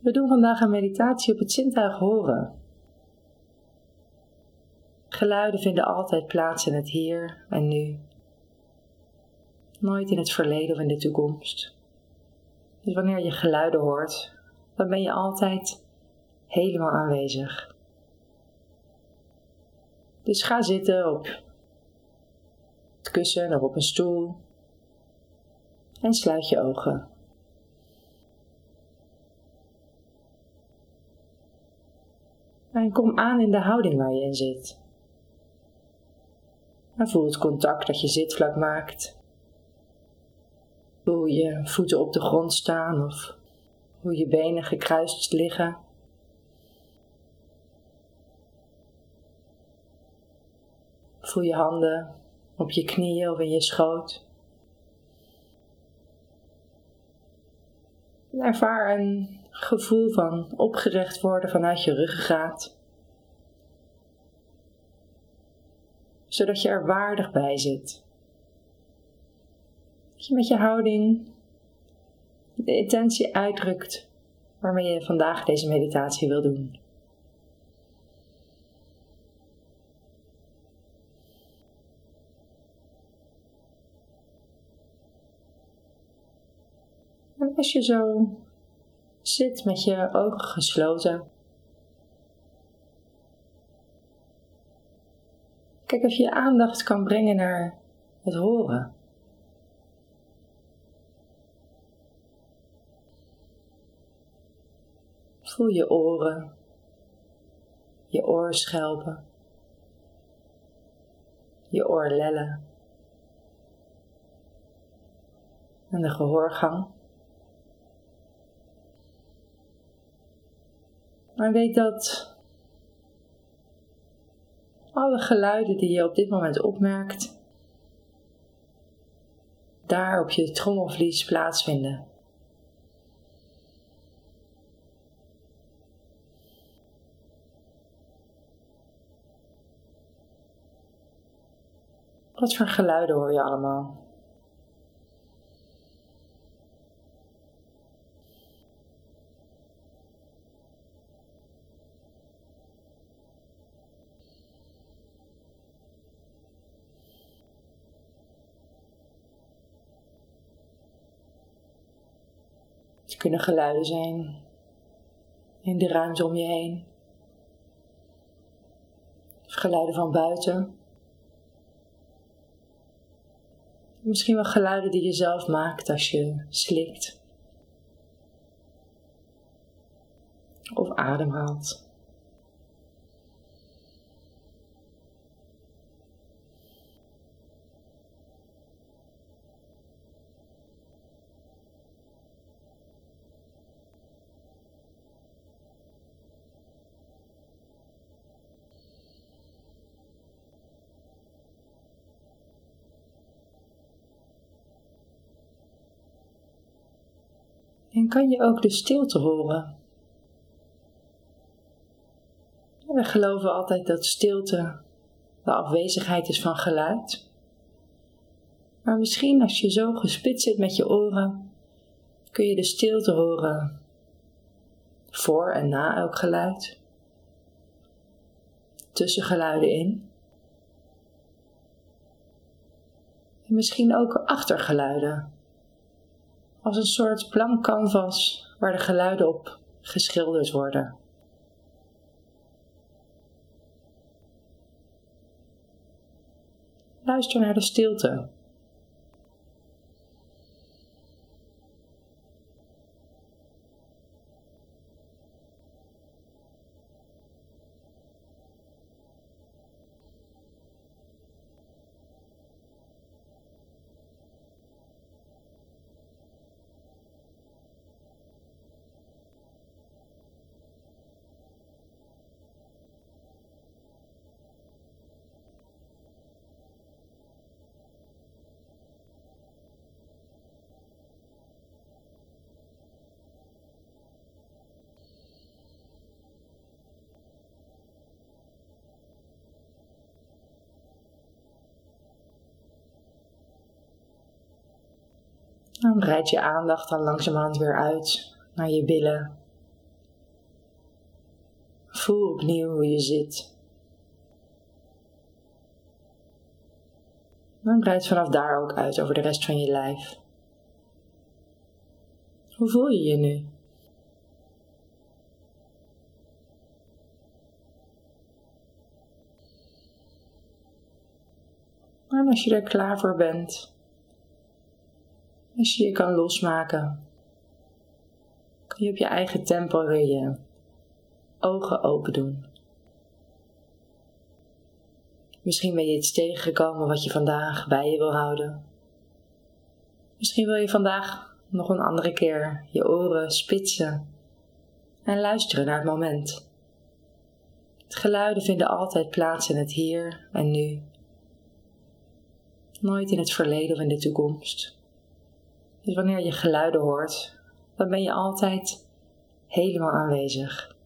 We doen vandaag een meditatie op het zintuig horen. Geluiden vinden altijd plaats in het hier en nu. Nooit in het verleden of in de toekomst. Dus wanneer je geluiden hoort, dan ben je altijd helemaal aanwezig. Dus ga zitten op het kussen of op een stoel en sluit je ogen. En kom aan in de houding waar je in zit. En voel het contact dat je zitvlak maakt. Voel je voeten op de grond staan of hoe je benen gekruist liggen. Voel je handen op je knieën of in je schoot. Ervaar een gevoel van opgericht worden vanuit je ruggengraat. Zodat je er waardig bij zit. Dat je met je houding de intentie uitdrukt waarmee je vandaag deze meditatie wil doen. En als je zo zit met je ogen gesloten, kijk of je aandacht kan brengen naar het horen. Voel je oren, je oorschelpen, je oorlellen en de gehoorgang. Maar weet dat alle geluiden die je op dit moment opmerkt, daar op je trommelvlies plaatsvinden. Wat voor geluiden hoor je allemaal? Het kunnen geluiden zijn in de ruimte om je heen. Of geluiden van buiten. Misschien wel geluiden die je zelf maakt als je slikt. Of ademhaalt. En kan je ook de stilte horen? We geloven altijd dat stilte de afwezigheid is van geluid. Maar misschien als je zo gespitst zit met je oren, kun je de stilte horen voor en na elk geluid, tussen geluiden in. En misschien ook achtergeluiden als een soort blank canvas waar de geluiden op geschilderd worden. Luister naar de stilte. Dan breid je aandacht dan langzamerhand weer uit naar je billen, Voel opnieuw hoe je zit. Dan breid vanaf daar ook uit over de rest van je lijf. Hoe voel je je nu? En als je er klaar voor bent, als je je kan losmaken, kun je op je eigen tempo weer je ogen open doen. Misschien ben je iets tegengekomen wat je vandaag bij je wil houden. Misschien wil je vandaag nog een andere keer je oren spitsen en luisteren naar het moment. Het geluiden vinden altijd plaats in het hier en nu. Nooit in het verleden of in de toekomst. Dus wanneer je geluiden hoort, dan ben je altijd helemaal aanwezig.